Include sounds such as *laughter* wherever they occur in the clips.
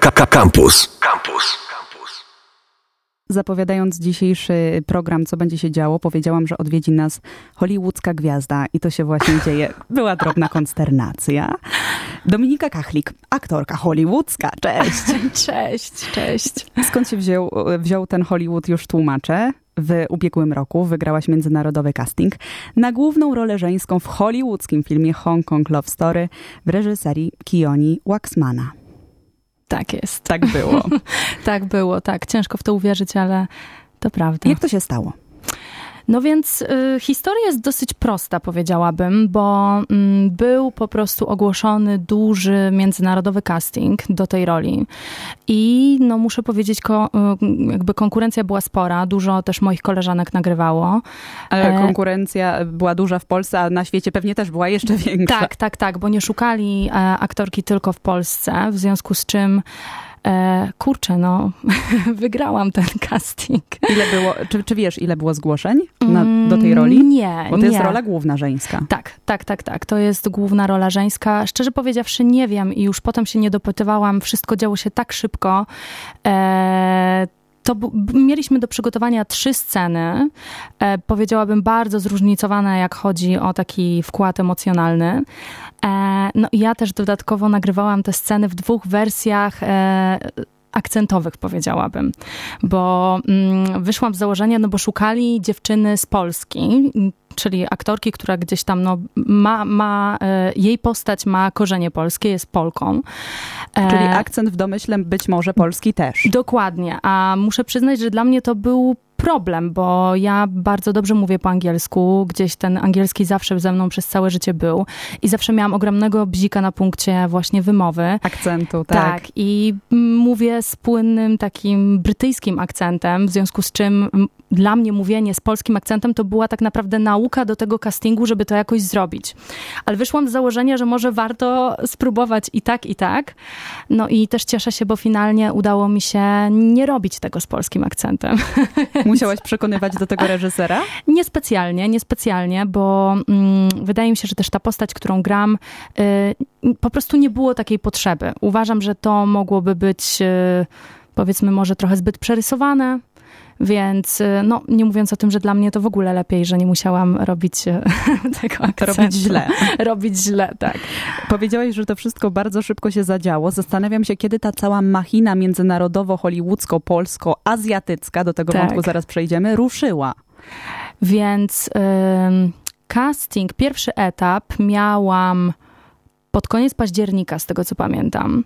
Campus. Campus. Zapowiadając dzisiejszy program, co będzie się działo, powiedziałam, że odwiedzi nas hollywoodzka gwiazda i to się właśnie *laughs* dzieje. Była drobna konsternacja. Dominika Kachlik, aktorka hollywoodzka. Cześć. *laughs* Cześć, cześć. Skąd się wziął, wziął ten Hollywood, już tłumaczę. W ubiegłym roku wygrałaś międzynarodowy casting na główną rolę żeńską w hollywoodzkim filmie Hong Kong Love Story w reżyserii Kioni Waxmana. Tak jest. Tak było. *laughs* tak było, tak. Ciężko w to uwierzyć, ale to prawda. Jak to się stało? No więc y, historia jest dosyć prosta, powiedziałabym, bo y, był po prostu ogłoszony duży międzynarodowy casting do tej roli. I no muszę powiedzieć, ko, y, jakby konkurencja była spora, dużo też moich koleżanek nagrywało. Ale e... konkurencja była duża w Polsce, a na świecie pewnie też była jeszcze większa. Tak, tak, tak, bo nie szukali e, aktorki tylko w Polsce, w związku z czym E, kurczę, no, *laughs* wygrałam ten casting. Ile było, czy, czy wiesz, ile było zgłoszeń na, do tej roli? Mm, nie, Bo to nie. jest rola główna żeńska. Tak, tak, tak, tak. To jest główna rola żeńska. Szczerze powiedziawszy, nie wiem i już potem się nie dopytywałam. Wszystko działo się tak szybko. E, to mieliśmy do przygotowania trzy sceny, e, powiedziałabym bardzo zróżnicowane, jak chodzi o taki wkład emocjonalny. E, no i ja też dodatkowo nagrywałam te sceny w dwóch wersjach e, akcentowych, powiedziałabym. Bo mm, wyszłam z założenia, no bo szukali dziewczyny z Polski, czyli aktorki, która gdzieś tam no, ma, ma e, jej postać ma korzenie polskie, jest Polką. Czyli akcent w domyśle być może polski też. Dokładnie, a muszę przyznać, że dla mnie to był problem, bo ja bardzo dobrze mówię po angielsku, gdzieś ten angielski zawsze ze mną przez całe życie był i zawsze miałam ogromnego bzika na punkcie właśnie wymowy. Akcentu, tak. Tak, i mówię z płynnym takim brytyjskim akcentem, w związku z czym dla mnie mówienie z polskim akcentem to była tak naprawdę nauka do tego castingu, żeby to jakoś zrobić. Ale wyszłam z założenia, że może warto spróbować i tak, i tak. No i też cieszę się, bo finalnie udało mi się nie robić tego z polskim akcentem. *laughs* Musiałaś przekonywać do tego reżysera? Niespecjalnie, niespecjalnie, bo mm, wydaje mi się, że też ta postać, którą gram, y, po prostu nie było takiej potrzeby. Uważam, że to mogłoby być, y, powiedzmy, może trochę zbyt przerysowane. Więc, y, no, nie mówiąc o tym, że dla mnie to w ogóle lepiej, że nie musiałam robić y, *laughs* tego akcentu. Robić źle. *laughs* robić źle, tak. Powiedziałaś, że to wszystko bardzo szybko się zadziało. Zastanawiam się, kiedy ta cała machina międzynarodowo-hollywoodzko-polsko-azjatycka, do tego tak. wątku zaraz przejdziemy, ruszyła. Więc casting, pierwszy etap miałam pod koniec października, z tego co pamiętam.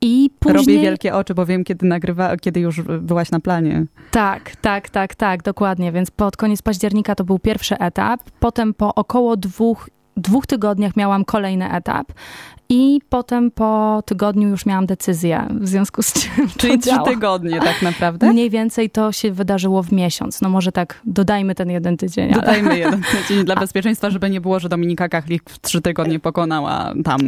I później... Robię wielkie oczy, bo wiem, kiedy nagrywa, kiedy już byłaś na planie. Tak, tak, tak, tak, dokładnie. Więc pod koniec października to był pierwszy etap. Potem po około dwóch dwóch tygodniach miałam kolejny etap i potem po tygodniu już miałam decyzję, w związku z czym Czyli trzy tygodnie tak naprawdę? Mniej więcej to się wydarzyło w miesiąc. No może tak dodajmy ten jeden tydzień. Ale... Dodajmy jeden tydzień dla bezpieczeństwa, żeby nie było, że Dominika Kachlik w trzy tygodnie pokonała tam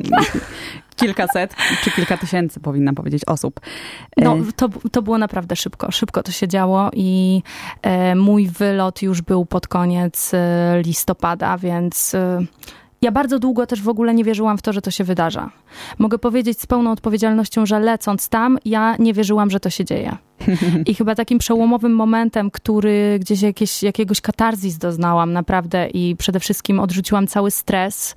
kilkaset czy kilka tysięcy, powinnam powiedzieć, osób. No, e, to, to było naprawdę szybko. Szybko to się działo i e, mój wylot już był pod koniec e, listopada, więc e, ja bardzo długo też w ogóle nie wierzyłam w to, że to się wydarza. Mogę powiedzieć z pełną odpowiedzialnością, że lecąc tam, ja nie wierzyłam, że to się dzieje. *laughs* I chyba takim przełomowym momentem, który gdzieś jakieś, jakiegoś katarzis doznałam naprawdę i przede wszystkim odrzuciłam cały stres,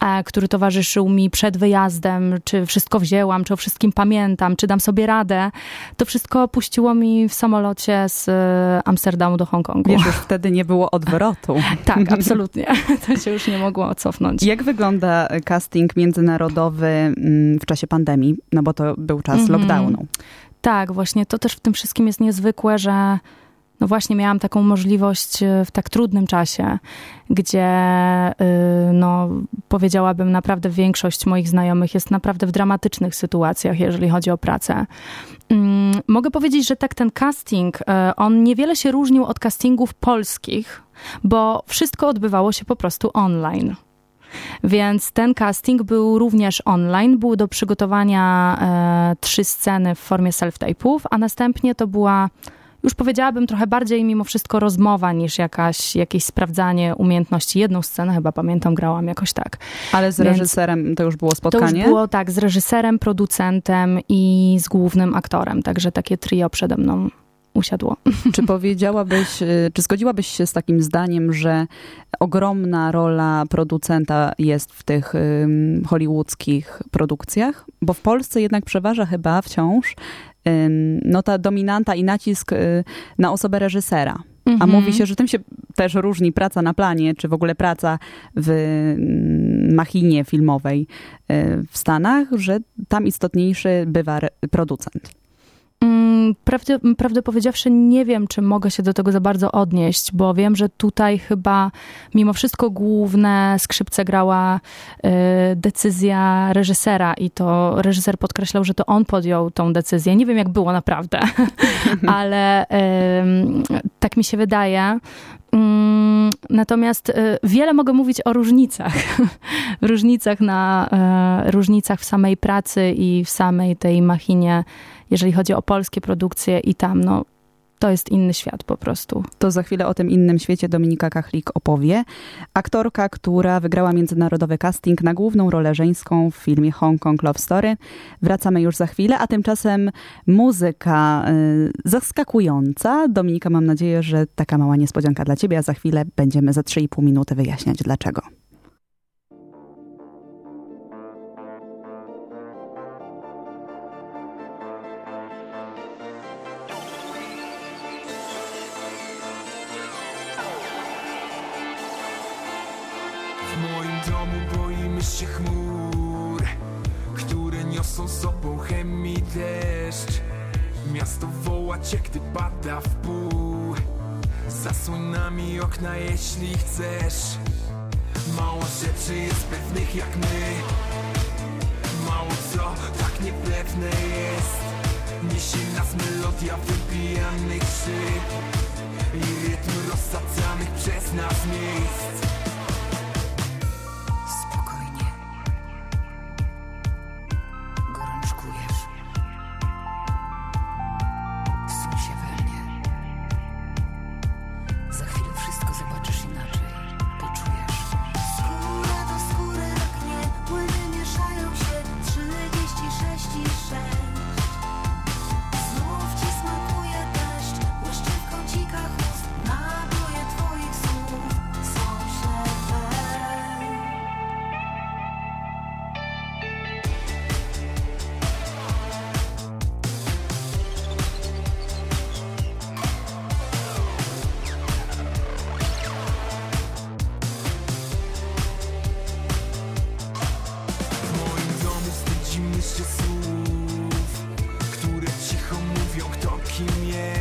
e, który towarzyszył mi przed wyjazdem, czy wszystko wzięłam, czy o wszystkim pamiętam, czy dam sobie radę, to wszystko opuściło mi w samolocie z e, Amsterdamu do Hongkongu. Wiesz, już wtedy nie było odwrotu. *laughs* tak, absolutnie. *laughs* To się już nie mogło cofnąć. Jak wygląda casting międzynarodowy mm, w czasie pandemii? No bo to był czas mm -hmm. lockdownu. Tak, właśnie to też w tym wszystkim jest niezwykłe, że no właśnie miałam taką możliwość e, w tak trudnym czasie, gdzie e, no, powiedziałabym naprawdę większość moich znajomych jest naprawdę w dramatycznych sytuacjach, jeżeli chodzi o pracę. Mm, mogę powiedzieć, że tak ten casting, e, on niewiele się różnił od castingów polskich, bo wszystko odbywało się po prostu online. Więc ten casting był również online. Były do przygotowania e, trzy sceny w formie self-tape'ów, a następnie to była już powiedziałabym trochę bardziej mimo wszystko rozmowa niż jakaś, jakieś sprawdzanie umiejętności. Jedną scenę chyba pamiętam, grałam jakoś tak. Ale z Więc reżyserem to już było spotkanie? To już było tak, z reżyserem, producentem i z głównym aktorem, także takie trio przede mną usiadło. *laughs* Czy powiedziałabyś, y, czy zgodziłabyś się z takim zdaniem, że ogromna rola producenta jest w tych hollywoodzkich produkcjach? Bo w Polsce jednak przeważa chyba wciąż no ta dominanta i nacisk y, na osobę reżysera. A mhm. mówi się, że tym się też różni praca na planie, czy w ogóle praca w machinie filmowej y, w Stanach, że tam istotniejszy bywa producent. Mm, prawdę, prawdę powiedziawszy, nie wiem, czy mogę się do tego za bardzo odnieść, bo wiem, że tutaj chyba mimo wszystko główne skrzypce grała y, decyzja reżysera i to reżyser podkreślał, że to on podjął tą decyzję. Nie wiem, jak było naprawdę, *laughs* ale y, tak mi się wydaje. Mm, natomiast y, wiele mogę mówić o różnicach. *laughs* różnicach na różnicach w samej pracy i w samej tej machinie jeżeli chodzi o polskie produkcje i tam, no to jest inny świat po prostu. To za chwilę o tym innym świecie Dominika Kachlik opowie. Aktorka, która wygrała międzynarodowy casting na główną rolę żeńską w filmie Hong Kong Love Story. Wracamy już za chwilę, a tymczasem muzyka y, zaskakująca. Dominika, mam nadzieję, że taka mała niespodzianka dla ciebie, a za chwilę będziemy za 3,5 minuty wyjaśniać dlaczego. Woła cię, pada w pół. Zasłoń nami okna, jeśli chcesz. Mało rzeczy jest pewnych jak my. Mało co tak niepewne jest. Niesie nas melodia wypijanych szyb I rytm rozsadzanych przez nas miejsc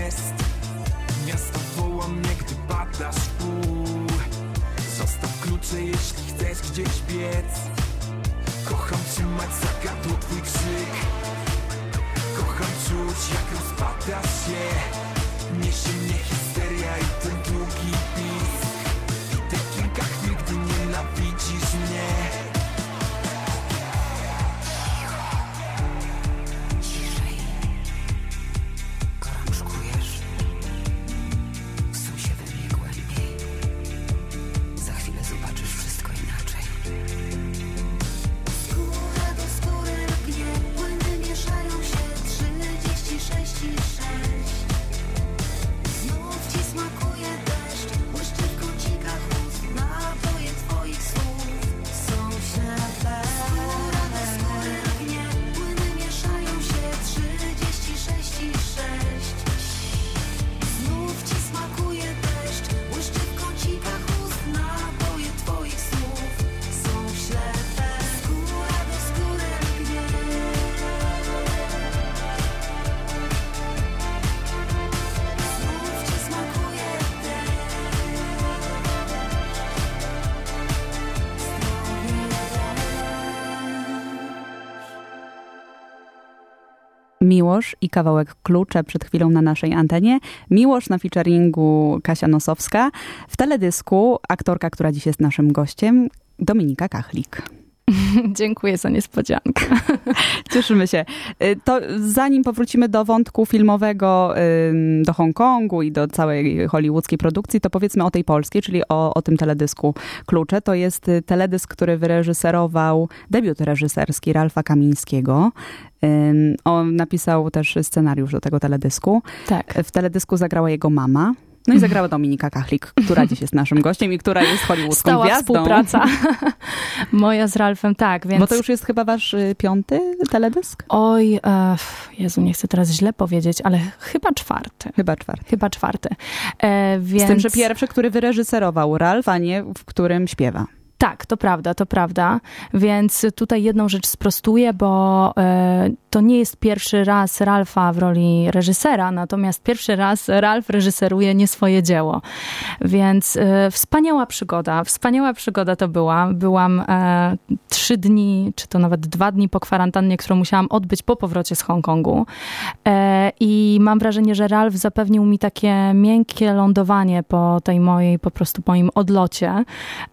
jest. Miasto woła mnie, gdy padasz w pół Zostaw klucze, jeśli chcesz gdzieś biec. Kocham trzymać za gardło twój krzyk. Kocham czuć, jak rozpadasz się. Niesie mnie histeria i ten długi pis. Miłosz i kawałek Klucze przed chwilą na naszej antenie. Miłosz na featuringu Kasia Nosowska. W teledysku aktorka, która dziś jest naszym gościem, Dominika Kachlik. *laughs* Dziękuję za niespodziankę. *laughs* Cieszymy się. Y, to zanim powrócimy do wątku filmowego, do Hongkongu i do całej hollywoodzkiej produkcji, to powiedzmy o tej polskiej, czyli o, o tym teledysku Klucze. To jest y, teledysk, który wyreżyserował debiut reżyserski Ralfa Kamińskiego. On napisał też scenariusz do tego teledysku. Tak. W teledysku zagrała jego mama. No i zagrała Dominika Kachlik, która dziś jest naszym gościem i która jest hollywoodzką Stała gwiazdą. współpraca *laughs* moja z Ralfem, tak. Więc... Bo to już jest chyba wasz y, piąty teledysk? Oj, e, Jezu, nie chcę teraz źle powiedzieć, ale chyba czwarty. Chyba czwarty. Chyba czwarty. E, więc... Z tym, że pierwszy, który wyreżyserował Ralf, a nie w którym śpiewa. Tak, to prawda, to prawda. Więc tutaj jedną rzecz sprostuję, bo e, to nie jest pierwszy raz Ralfa w roli reżysera, natomiast pierwszy raz Ralf reżyseruje nie swoje dzieło. Więc e, wspaniała przygoda, wspaniała przygoda to była. Byłam e, trzy dni, czy to nawet dwa dni po kwarantannie, którą musiałam odbyć po powrocie z Hongkongu. E, I mam wrażenie, że Ralf zapewnił mi takie miękkie lądowanie po tej mojej, po prostu moim odlocie.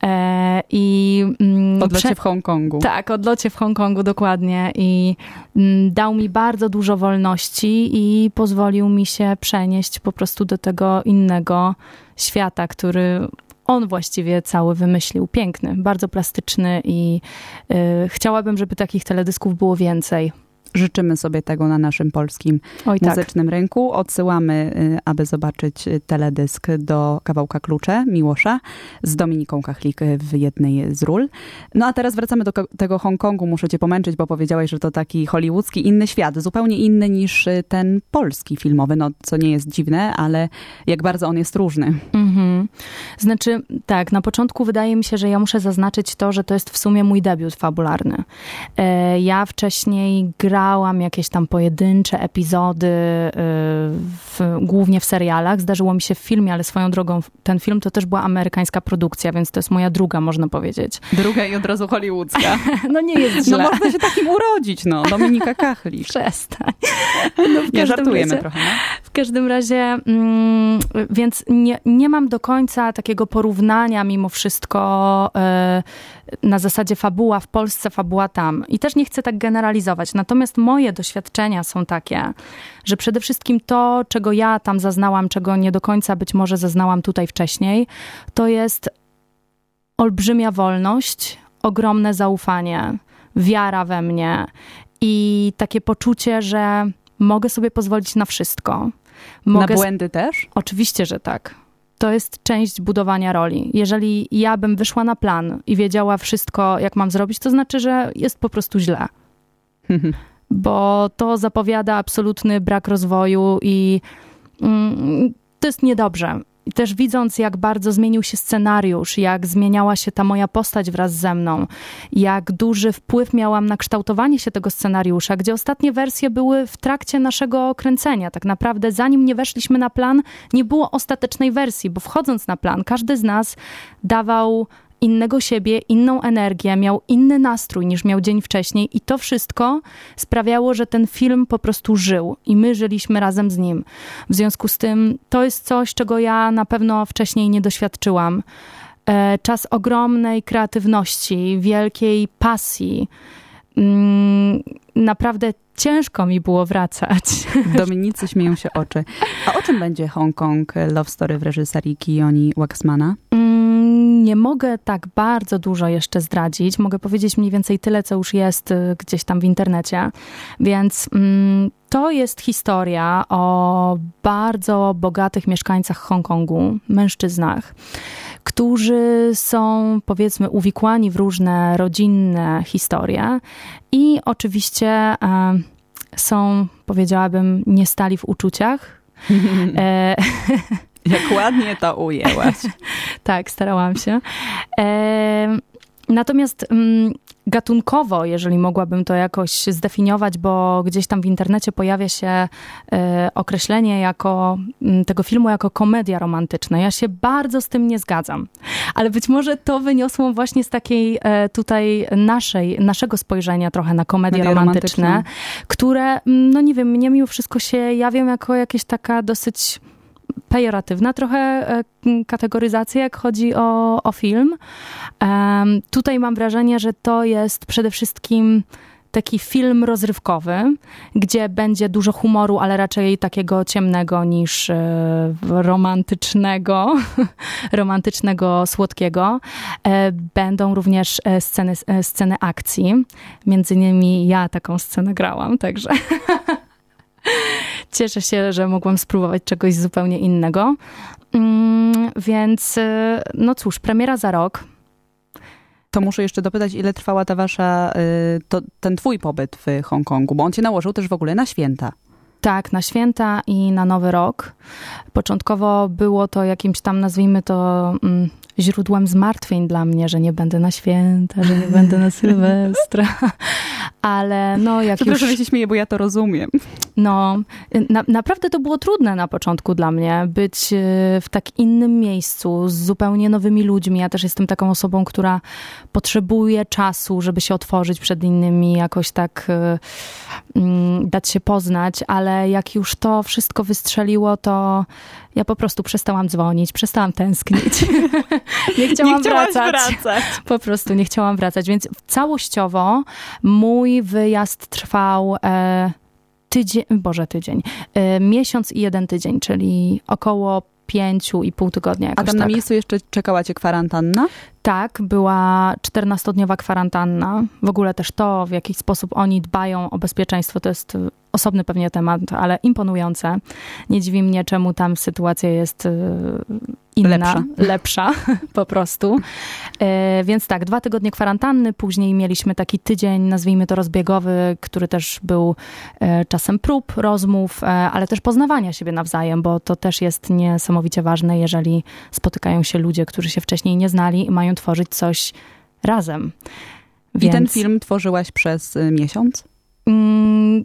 E, I mm, odlocie prze... w Hongkongu. Tak, odlocie w Hongkongu, dokładnie. I mm, dał mi bardzo dużo wolności i pozwolił mi się przenieść po prostu do tego innego świata, który on właściwie cały wymyślił. Piękny, bardzo plastyczny i yy, chciałabym, żeby takich teledysków było więcej. Życzymy sobie tego na naszym polskim Oj, tak. muzycznym tak. rynku. Odsyłamy, y, aby zobaczyć y, teledysk do kawałka Klucze Miłosza z Dominiką Kachlik w jednej z ról. No a teraz wracamy do tego Hongkongu. Muszę cię pomęczyć, bo powiedziałaś, że to taki hollywoodzki inny świat, zupełnie inny niż y, ten polski filmowy, no co nie jest dziwne, ale jak bardzo on jest różny. Mhm. Znaczy, tak, na początku wydaje mi się, że ja muszę zaznaczyć to, że to jest w sumie mój debiut fabularny. E, ja wcześniej grałam oglądałam jakieś tam pojedyncze epizody, y, w, głównie w serialach. Zdarzyło mi się w filmie, ale swoją drogą ten film to też była amerykańska produkcja, więc to jest moja druga, można powiedzieć. Druga i od razu hollywoodzka. *laughs* no nie jest źle. No można się takim urodzić, no. Dominika Kachli. Przestań. *laughs* No, nie, żartujemy razie, trochę. No? W każdym razie, mm, więc nie, nie mam do końca takiego porównania mimo wszystko y, na zasadzie fabuła w Polsce, fabuła tam. I też nie chcę tak generalizować. Natomiast moje doświadczenia są takie, że przede wszystkim to, czego ja tam zaznałam, czego nie do końca być może zaznałam tutaj wcześniej, to jest olbrzymia wolność, ogromne zaufanie, wiara we mnie i takie poczucie, że mogę sobie pozwolić na wszystko. Mogę na błędy też? Oczywiście, że tak. To jest część budowania roli. Jeżeli ja bym wyszła na plan i wiedziała wszystko, jak mam zrobić, to znaczy, że jest po prostu źle. *laughs* bo to zapowiada absolutny brak rozwoju i mm, to jest niedobrze. I też widząc, jak bardzo zmienił się scenariusz, jak zmieniała się ta moja postać wraz ze mną, jak duży wpływ miałam na kształtowanie się tego scenariusza, gdzie ostatnie wersje były w trakcie naszego kręcenia. Tak naprawdę, zanim nie weszliśmy na plan, nie było ostatecznej wersji, bo wchodząc na plan, każdy z nas dawał innego siebie, inną energię, miał inny nastrój niż miał dzień wcześniej i to wszystko sprawiało, że ten film po prostu żył i my żyliśmy razem z nim. W związku z tym to jest coś, czego ja na pewno wcześniej nie doświadczyłam. E, czas ogromnej kreatywności, wielkiej pasji. Mm, naprawdę ciężko mi było wracać. *laughs* Dominicy śmieją się oczy. A o czym będzie Hong Kong Love Story w reżyserii Kioni Waxmana? Nie mogę tak bardzo dużo jeszcze zdradzić. Mogę powiedzieć mniej więcej tyle, co już jest y, gdzieś tam w internecie. Więc mm, to jest historia o bardzo bogatych mieszkańcach Hongkongu, mężczyznach, którzy są powiedzmy uwikłani w różne rodzinne historie i oczywiście e, są, powiedziałabym, nie stali w uczuciach. *laughs* e, *laughs* Jak ładnie to ujęłaś. *laughs* tak, starałam się. E, natomiast mm, gatunkowo, jeżeli mogłabym to jakoś zdefiniować, bo gdzieś tam w internecie pojawia się e, określenie jako, m, tego filmu jako komedia romantyczna. Ja się bardzo z tym nie zgadzam. Ale być może to wyniosło właśnie z takiej e, tutaj naszej, naszego spojrzenia trochę na komedie romantyczne, romantyczne, które, no nie wiem, mnie mimo wszystko się jawią jako jakieś taka dosyć pejoratywna trochę e, kategoryzacja, jak chodzi o, o film. Em, tutaj mam wrażenie, że to jest przede wszystkim taki film rozrywkowy, gdzie będzie dużo humoru, ale raczej takiego ciemnego niż e, romantycznego, *laughs* romantycznego, słodkiego. E, Będą również e, sceny, sceny akcji. Między innymi ja taką scenę grałam, także *laughs* cieszę się, że mogłam spróbować czegoś zupełnie innego. Mm, Więc, e, no cóż, premiera za rok. To muszę jeszcze dopytać, ile trwała ta wasza, y, to, ten twój pobyt w Hongkongu, bo on cię nałożył też w ogóle na święta. Tak, na święta i na Nowy Rok. Początkowo było to jakimś tam, nazwijmy to, mm, źródłem zmartwień dla mnie, że nie będę na święta, że nie będę na Sylwestra. *laughs* Ale no, jak już... Przepraszam, że się śmieję, bo ja to rozumiem. No, na, naprawdę to było trudne na początku dla mnie, być e, w tak innym miejscu, z zupełnie nowymi ludźmi. Ja też jestem taką osobą, która potrzebuje czasu, żeby się otworzyć przed innymi, jakoś tak e, mm, dać się poznać, ale jak już to wszystko wystrzeliło, to ja po prostu przestałam dzwonić, przestałam tęsknić. *laughs* nie chciałam Nie wracać. wracać. Po prostu nie chciałam wracać, więc całościowo mój wyjazd trwał e, tydzień, boże tydzień, e, miesiąc i jeden tydzień, czyli około pięciu i pół tygodnia A jakoś tam na tak. miejscu jeszcze czekała cię kwarantanna? Tak, była 14-dniowa kwarantanna. W ogóle też to, w jaki sposób oni dbają o bezpieczeństwo, to jest osobny pewnie temat, ale imponujące. Nie dziwi mnie, czemu tam sytuacja jest y, inna, Lepsza. lepsza *laughs* po prostu. E, Więc tak, dwa tygodnie kwarantanny, później mieliśmy taki tydzień, nazwijmy to rozbiegowy, który też był e, czasem prób, rozmów, e, ale też poznawania siebie nawzajem, bo to też jest niesamowicie ważne, jeżeli spotykają się ludzie, którzy się wcześniej nie znali i mają tworzyć coś razem. I ten film tworzyłaś przez y, miesiąc? Mm,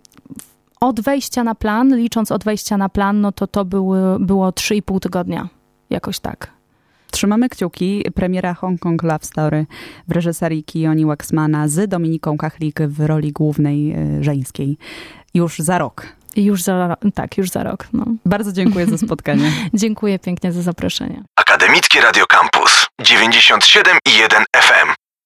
Od wejścia na plan, licząc od wejścia na plan, no to to były, było 3,5 tygodnia. Jakoś tak. Trzymamy kciuki. Premiera Hong Kong Love Story w reżyserii Kioni Waxmana z Dominiką Kachlik w roli głównej y, żeńskiej. Już za rok. Już za, tak, już za rok. No. Bardzo dziękuję za spotkanie. *laughs* Dziękuję pięknie za zaproszenie. Akademickie Radio Campus 97 i 1 FM.